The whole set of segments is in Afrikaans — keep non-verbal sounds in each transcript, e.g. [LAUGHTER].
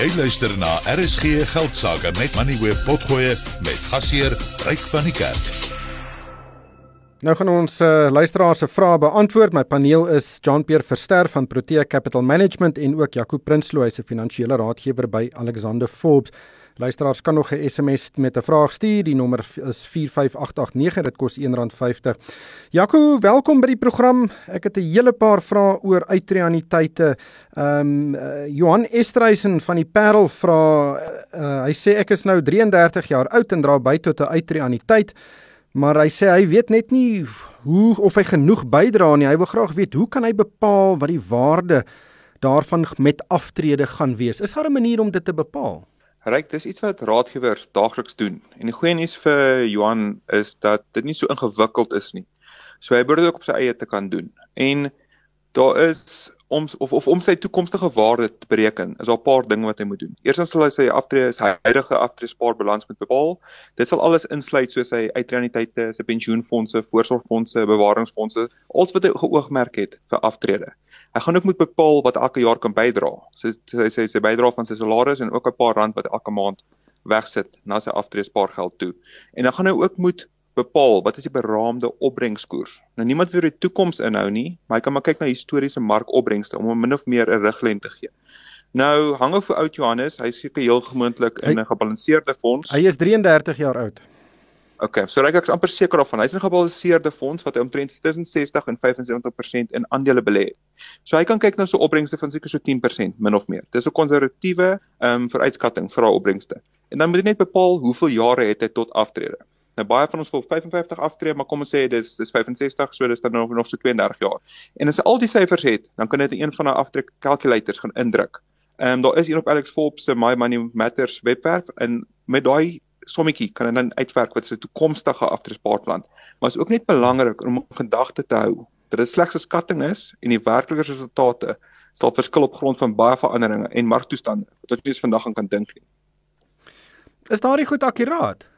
Jy luister na RSG Geldsaake met Money Web Potgoe met gasheer Ryk van die Kerk. Nou gaan ons uh, luisteraars se vrae beantwoord. My paneel is Jean-Pierre Verster van Protea Capital Management en ook Jaco Prinsloo, hy se finansiële raadgewer by Alexander Forbes. Luisteraars kan nog 'n SMS met 'n vraag stuur. Die nommer is 45889. Dit kos R1.50. Jaco, welkom by die program. Ek het 'n hele paar vrae oor uitreaniteite. Ehm um, uh, Johan Estreisen van die Parel vra uh, hy sê ek is nou 33 jaar oud en dra by tot 'n uitreaniteit. Maar hy sê hy weet net nie hoe of hy genoeg bydra nie. Hy wil graag weet hoe kan hy bepaal wat die waarde daarvan met aftrede gaan wees? Is daar 'n manier om dit te bepaal? Ryk, dis iets wat raadgewers daagliks doen. En die goeie nuus vir Johan is dat dit nie so ingewikkeld is nie. So hy behoort dit ook op sy eie te kan doen. En daar is om of of om sy toekomstige waarde te bereken, is daar 'n paar dinge wat hy moet doen. Eerstens sal hy sy aftrede, sy huidige aftreespaarbalans moet bepaal. Dit sal alles insluit soos sy uitreaniteite, sy pensioenfonde, voorsorgfonde, bewaringsfonde, alles wat hy geoogmerk het vir aftrede. Hy gaan ook moet bepaal wat elke jaar kan bydra. So sy sê sy bydra van sy salaris en ook 'n paar rand wat elke maand wegsit na sy aftreespaargeld toe. En dan gaan hy ook moet bepaal wat is die beraamde opbrengskoers. Nou niemand wil die toekoms inhou nie, maar hy kan maar kyk na historiese markopbrengste om hom min of meer 'n riglyn te gee. Nou hang of vir oud Johannes, hy seker heel gemoontlik in 'n gebalanseerde fonds. Hy is 33 jaar oud. OK, so ek is amper seker daarvan. Hy's 'n gebalanseerde fonds wat hy omtrent tussen 60 en 75% in aandele belê het. So hy kan kyk na so opbrengste van seker so 10% min of meer. Dis 'n konservatiewe ehm um, vooruitskatting vir daai opbrengste. En dan moet jy net bepaal hoeveel jare het hy tot aftrede. Nou baie van ons wil 55 aftree, maar kom ons sê dis dis 65, so dis dan nog nog so 32 jaar. En as jy al die syfers het, dan kan jy dit in een van daai aftrek calculators gaan indruk. Ehm um, daar is hier op Alex Forbes se My Money Matters webwerf en met daai sommetjie kan jy dan uitwerk wat se toekomstige aftreespaarplan. Maar is ook net belangrik om gedagte te hou dat dit slegs 'n skatting is en die werklike resultate sal verskil op grond van baie veranderinge en marktoestande wat eens vandag aan kan dink nie. Is daardie goed akkuraat?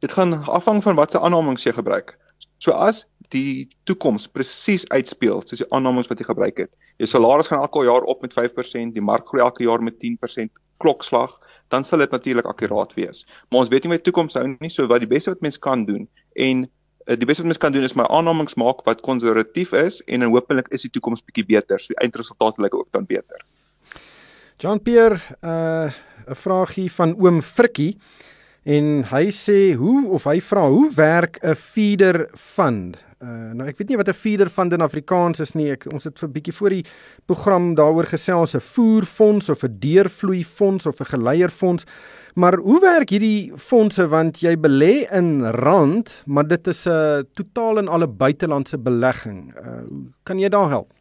Dit gaan afhang van wat se aannames jy gebruik. So as die toekoms presies uitspeel soos die aannames wat jy gebruik het. Jou salaris gaan elke jaar op met 5%, die mark groei elke jaar met 10% klokslag, dan sal dit natuurlik akkuraat wees. Maar ons weet nie die toekoms hou nie, so wat die beste wat mens kan doen en uh, die beste wat mens kan doen is my aannames maak wat konservatief is en dan hopelik is die toekoms bietjie beter. So die eindresultaat lyk ook dan beter. Jean Pierre, uh, 'n vraagie van oom Frikkie en hy sê hoe of hy vra hoe werk 'n feeder fund? Uh, nou ek weet nie wat 'n feeder fund in Afrikaans is nie. Ek ons het vir 'n bietjie voor die program daaroor gesels 'n voerfonds of 'n deurvloei fonds of 'n geleierfonds. Maar hoe werk hierdie fondse want jy belê in rand, maar dit is 'n totaal en alle buitelandse belegging. Uh, kan jy daar help?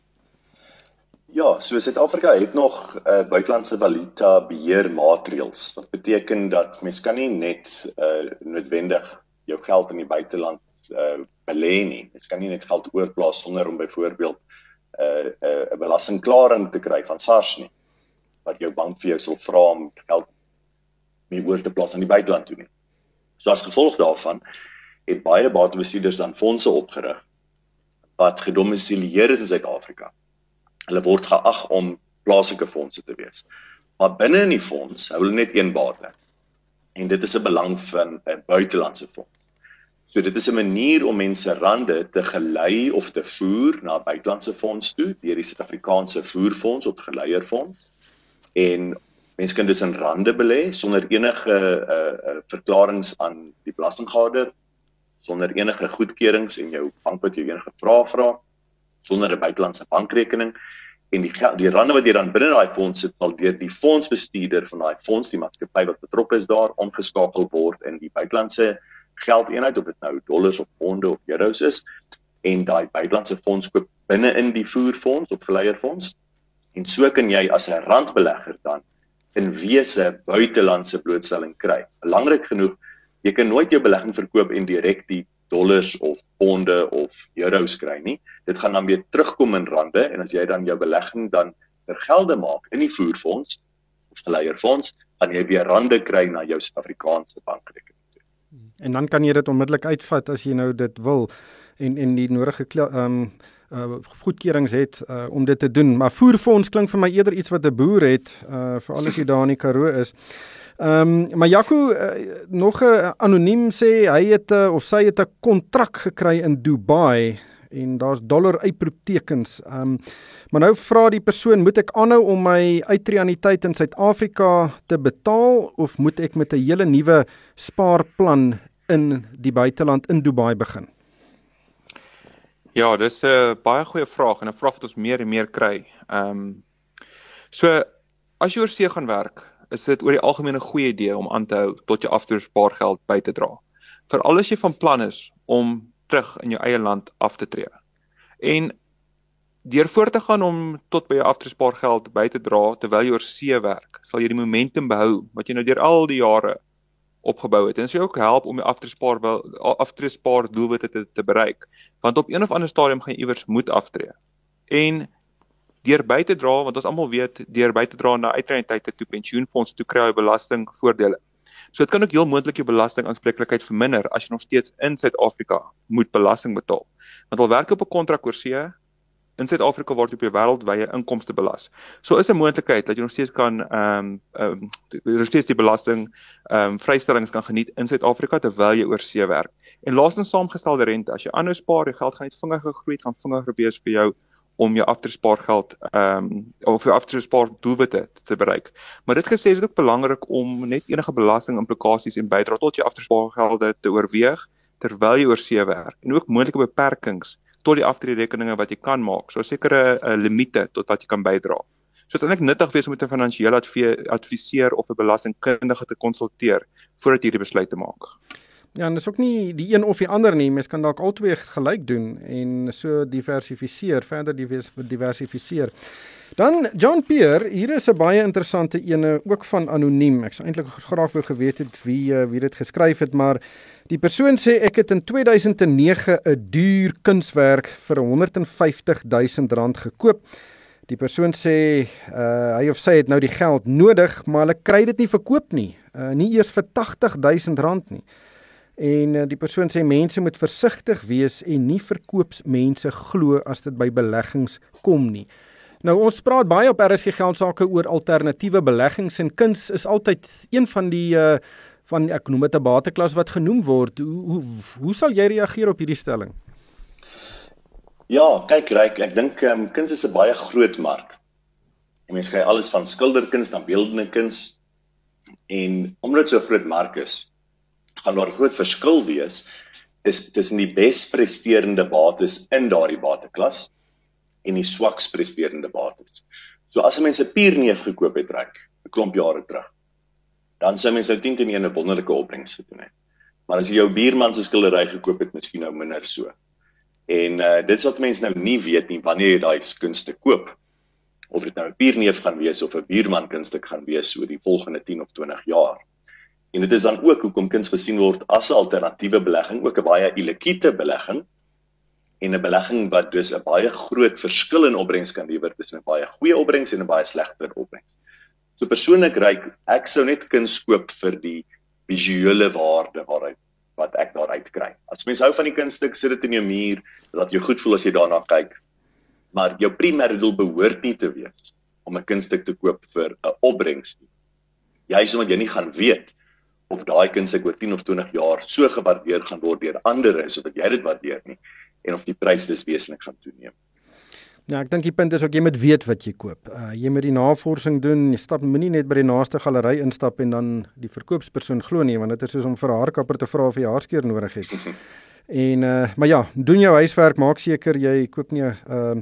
Ja, so Suid-Afrika het nog uh, buitelandse valuta beheer maatreëls. Wat beteken dat mens kan nie net uh noodwendig jou geld in die buiteland uh belê nie. Mens kan nie net geld oorplaas sonder om byvoorbeeld 'n uh, 'n uh, belastingklaring te kry van SARS nie. Wat jou bank vir jou sal vra om geld mee oor te plaas aan die buiteland toe nie. So as gevolg daarvan het baie batebestuurders dan fondse opgerig wat gedomisileer is in Suid-Afrika Hulle word geag om plaaslike fondse te wees. Maar binne in die fonds hou hulle net een bate. En dit is 'n belang van 'n buitelandse fonds. So dit is 'n manier om mense rande te gelei of te voer na buitelandse fonds toe deur die Suid-Afrikaanse voerfonds of geleierfonds. En mense kan dus in rande belê sonder enige uh, uh verklaringe aan die belastinggade sonder enige goedkeurings en jou bank wat jou enige vrae vra. vra sonder 'n buitelandse bankrekening en die die rande wat jy dan binne daai fonds sit sal deur die fondsbestuurder van daai fonds die maatskappy wat betrokke is daar omgeskakel word in die buitelandse geldeenheid of dit nou dollars of ponde of euros is en daai buitelandse fonds koop binne in die voerfonds of geleierfonds en so kan jy as 'n randbelegger dan in wese buitelandse blootstelling kry. Belangrik genoeg, jy kan nooit jou belegging verkoop en direk die dollars of ponde of euros kry nie. Dit gaan dan weer terugkom in rande en as jy dan jou belegging dan vergelde maak in die voerfonds of geleierfonds, gaan jy weer rande kry na jou Suid-Afrikaanse bankrekening. En dan kan jy dit onmiddellik uitvat as jy nou dit wil en en die nodige ehm um, uh goedkeurings het uh om dit te doen. Maar voerfonds klink vir my eerder iets wat 'n boer het, uh veral as jy daar in die Karoo is. Ehm um, maar Jaco uh, nog 'n anoniem sê hy het uh, of sy het 'n kontrak gekry in Dubai en daar's dollar uitroeptekens. Ehm um, maar nou vra die persoon, moet ek aanhou om my uitreaniteit in Suid-Afrika te betaal of moet ek met 'n hele nuwe spaarplan in die buiteland in Dubai begin? Ja, dis 'n baie goeie vraag en 'n vraag wat ons meer en meer kry. Ehm um, so as jy oor see gaan werk, is dit oor die algemeen 'n goeie idee om aan te hou tot jy aftreespaargeld by te dra. Veral as jy van plan is om terug in jou eie land af te tree. En deur voort te gaan om tot by jou aftreespaargeld by te dra terwyl jy oor see werk, sal jy die momentum behou wat jy nou deur al die jare opgebou het. En sal jou ook help om die aftreespaar wel aftreespaar doelwitte te, te bereik. Want op een of ander stadium gaan jy iewers moet aftree. En deur by te dra want ons almal weet deur by te dra na uitreintydte toe pensioenfonds toe kry jy belastingvoordele. So dit kan ook heel moontlik jou belastingaanspreeklikheid verminder as jy nog steeds in Suid-Afrika moet belasting betaal. Want al werk op 'n kontrak oor see in Suid-Afrika word op jou wêreldwye inkomste belas. So is 'n moontlikheid dat jy nog steeds kan ehm um, ehm um, nog steeds die belasting ehm um, vrystellings kan geniet in Suid-Afrika terwyl jy oor see werk. En laastens saamgestelde rente, as jy aanhou spaar, jou geld gaan net vinniger groei, gaan vinniger wees vir jou om jou aftreespaargeld ehm um, of jou aftreespaar doelwitte te bereik. Maar dit gesê is dit ook belangrik om net enige belasting implikasies en bydrae tot jou aftreespaargelde te oorweeg terwyl jy oor see werk en ook moontlike beperkings tot die aftreerekeninge wat jy kan maak. So sekere uh, limite tot wat jy kan bydra. So dit is eintlik nuttig wees om met 'n finansiële adviseur of 'n belastingkundige te konsulteer voordat jy hierdie besluit te maak. Ja, en dis ook nie die een of die ander nie. Mens kan dalk albei gelyk doen en so diversifiseer, verder diversifiseer. Dan John Pierre, hier is 'n baie interessante ene ook van anoniem. Ek sou eintlik graag wou geweet het wie eh, wie dit geskryf het, maar die persoon sê ek het in 2009 'n duur kunswerk vir 150 000 rand gekoop. Die persoon sê uh, hy of sy het nou die geld nodig, maar hulle kry dit nie verkoop nie. Uh, nie eers vir 80 000 rand nie. En uh, die persoon sê mense moet versigtig wees en nie verkoopsmense glo as dit by beleggings kom nie. Nou ons praat baie op RSG geld sake oor alternatiewe beleggings en kuns is altyd een van die uh van ek noem dit 'n bateklas wat genoem word. Hoe hoe, hoe sal jy reageer op hierdie stelling? Ja, kyk ryk, ek dink um, kuns is 'n baie groot mark. En mense kry alles van skilderkuns na beeldende kuns. En omdat dit so 'n groot mark is, gaan daar groot verskil wees is tussen die bes presterende bates in daardie bateklas en die swaks presterende bates. So as 'n mens 'n pierneef gekoop het reg 'n klomp jare terug, dan sou mens nou 10 teen 1 'n wonderlike opbrengs gedoen het. Maar as jy jou buurman se skildery gekoop het, miskien nou minder so. En uh dit is wat mense nou nie weet nie wanneer jy daai kunste koop of dit nou 'n pierneef gaan wees of 'n buurman kunststuk gaan wees oor die volgende 10 of 20 jaar. En dit is dan ook hoekom kuns gesien word as 'n alternatiewe belegging, ook 'n baie illiquiete belegging en 'n belegging wat dus 'n baie groot verskil in opbrengs kan lewer tussen 'n baie goeie opbrengs en 'n baie slegter opbrengs. So persoonlik ryk ek sou net kuns koop vir die visuele waarde waaruit wat ek daaruit kry. As mens hou van die kunststuk, sit dit in jou muur, laat jou goed voel as jy daarna kyk. Maar jou primêre doel behoort nie te wees om 'n kunststuk te koop vir 'n opbrengs nie. Jy sê omdat jy nie gaan weet of daai kind se oor 10 of 20 jaar so gewaardeer gaan word deur ander is of dat jy dit waardeer nie en of die prys dis wesentlik gaan toeneem. Ja, ek dink die punt is ook jy moet weet wat jy koop. Uh jy moet die navorsing doen. Jy stap moenie net by die naaste galery instap en dan die verkoopspersoon glo nie want dit is soos om vir 'n haarkapper te vra of jy haarskeer nodig het. [LAUGHS] en uh maar ja, doen jou huiswerk, maak seker jy koop nie 'n uh,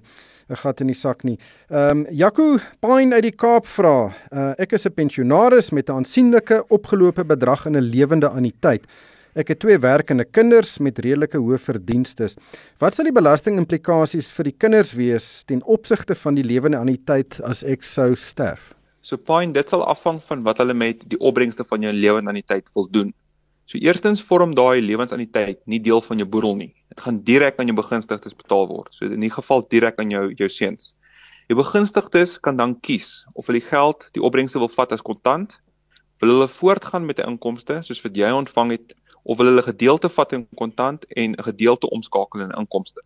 'n gat in die sak nie. Ehm um, Jaco Pine uit die Kaap vra, uh, ek is 'n pensionaris met 'n aansienlike opgelope bedrag in 'n lewende anniteit. Ek het twee werkende kinders met redelike hoë verdienste. Wat sal die belastingimplikasies vir die kinders wees ten opsigte van die lewende anniteit as ek sou sterf? So Pine, dit sal afhang van wat hulle met die opbrengste van jou lewende anniteit wil doen. So eerstens vorm daai lewensanniteit nie deel van jou boedel nie. Dit gaan direk aan jou begunstigdes betaal word. So in die geval direk aan jou jou seuns. Jou begunstigdes kan dan kies of hulle die geld, die opbrengste wil vat as kontant, wil hulle voortgaan met 'n inkomste soos wat jy ontvang het of wil hulle gedeelte vat in kontant en 'n gedeelte omskakel in inkomste.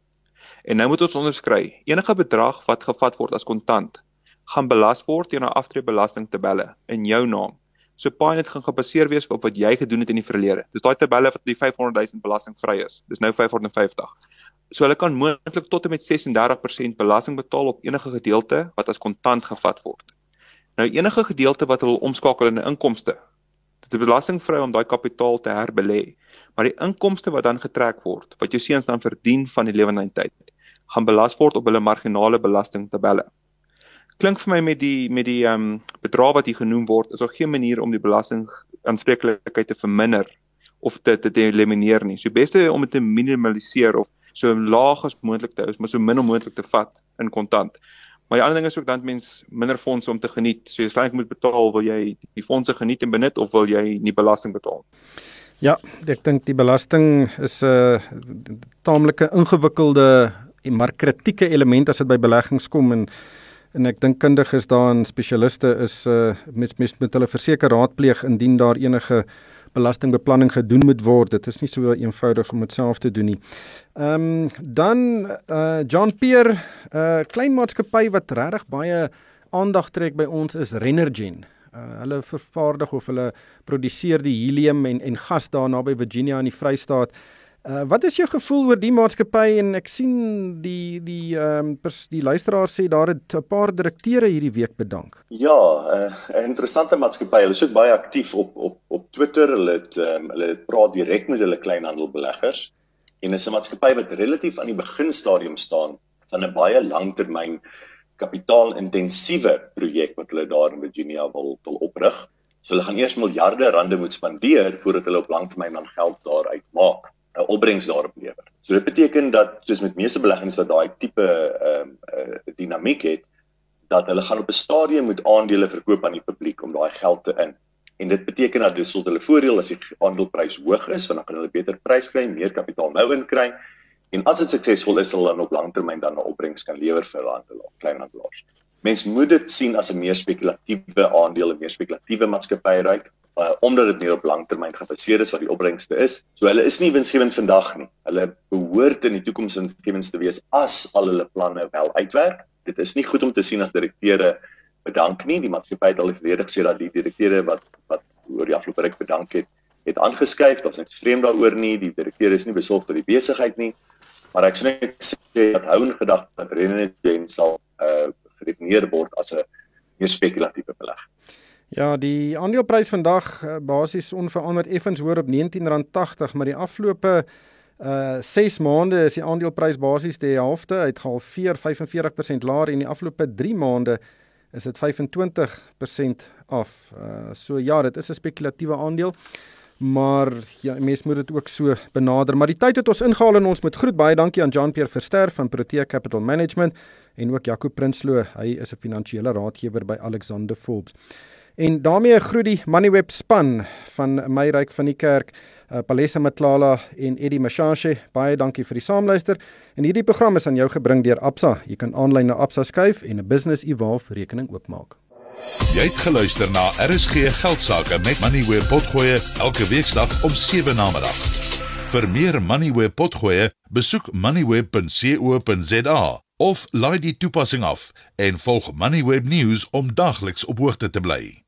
En nou moet ons onderskry, enige bedrag wat gevat word as kontant gaan belas word teen 'n aftreebelasting tabelle in jou naam. So Paynet gaan gebaseer wees op wat jy gedoen het in die verlede. Dis daai tabelle wat die 500 000 belastingvry is. Dis nou 550. So hulle kan moontlik tot en met 36% belasting betaal op enige gedeelte wat as kontant gevat word. Nou enige gedeelte wat hulle omskakel in 'n inkomste. Dit is belastingvry om daai kapitaal te herbelê. Maar die inkomste wat dan getrek word, wat jou seuns dan verdien van die lewensynheid, gaan belas word op hulle marginale belastingtabelle klink vir my met die met die ehm um, bedrag wat hier genoem word, is daar geen manier om die belasting aanspreeklikheid te verminder of te te elimineer nie. So beste om dit te minimaliseer of so laag as moontlik te hou, maar so min moontlik te vat in kontant. Maar die ander ding is ook dan mens minder fondse om te geniet. So jy sê jy moet betaal, wil jy die fondse geniet en benut of wil jy nie belasting betaal? Ja, ek dink die belasting is 'n uh, taamlike ingewikkelde en maar kritieke element as dit by beleggings kom en en ek dink kundiges daarin spesialiste is uh met met, met hulle verseker raadpleeg indien daar enige belastingbeplanning gedoen moet word. Dit is nie so eenvoudig om dit self te doen nie. Ehm um, dan uh John Peer, 'n uh, klein maatskappy wat regtig baie aandag trek by ons is Renergen. Uh, hulle vervaardig of hulle produseer die helium en en gas daar naby Virginia in die Vrystaat. Uh, wat is jou gevoel oor die maatskappy en ek sien die die ehm um, die luisteraar sê daar het 'n paar direkteure hierdie week bedank. Ja, uh, 'n interessante maatskappy. Hulle is ook baie aktief op op op Twitter. Hulle het um, hulle praat direk met hulle kleinhandelbeleggers en is 'n maatskappy wat relatief aan die beginstadium staan van 'n baie langtermyn kapitaalintensiewe projek wat hulle daar in Virginia wil wil oprig. So hulle gaan eers miljarde rande moet spandeer voordat hulle op langtermyn dan geld daaruit maak. 'n opbrengs daarop lewer. So dit beteken dat soos met meeste beleggings wat daai tipe ehm uh, uh, dinamiek het, dat hulle gaan op 'n stadium moet aandele verkoop aan die publiek om daai geld te in. En dit beteken dat dit sou hulle voordeel as die aandeleprys hoog is, want dan kan hulle beter prys kry, meer kapitaal nou inkry. En as dit suksesvol is, sal hulle op langtermyn dan 'n opbrengs kan lewer vir hulle handelaars, kleinhandelaars. Mens moet dit sien as 'n meer spekulatiewe aandeel, 'n meer spekulatiewe maatskappy ryk uh, omdat dit meer op langtermyn gebaseer is wat die opbrengste is. So hulle is nie winsgewend vandag nie. Hulle behoort in die toekoms winsgewend te wees as al hulle planne wel uitwerk. Dit is nie goed om te sien as direkteure bedank nie. Die maatskappy het al verlede gesê dat die direkteure wat wat oor die afgelope ruk bedank het, het aangeskuif. Daar's niks vreemd daaroor nie. Die direkteure is nie besorgd oor die besigheid nie. Maar ek sê net sê dat hou in gedagte dat René sal uh gedefinieer word as 'n meer spekulatiewe belegging. Ja, die aandeleprys vandag uh, basies onveranderd effens hoër op R19.80, maar die afgelope uh 6 maande is die aandeleprys basies die helfte, hy het gehalveer 45% laer en die afgelope 3 maande is dit 25% af. Uh so ja, dit is 'n spekulatiewe aandeel. Maar ja, mense moet dit ook so benader. Maar die tyd het ons ingehaal en ons moet groet baie dankie aan Jean-Pierre Verster van Protea Capital Management en ook Jaco Prinsloo. Hy is 'n finansiële raadgewer by Alexander Forbes. En daarmee groet die Moneyweb span van my ryk van die kerk, uh, Palesa Matlala en Eddie Mashashe. Baie dankie vir die saamluister. En hierdie program is aan jou gebring deur Absa. Jy kan aanlyn na Absa skuif en 'n Business Evolve rekening oopmaak. Jy het geluister na RSG Geldsaake met Moneyweb Potgoe elke weeksdag om 7 na middag. Vir meer Moneyweb Potgoe, besoek moneyweb.co.za of laai die toepassing af en volg Moneyweb News om dagliks op hoogte te bly.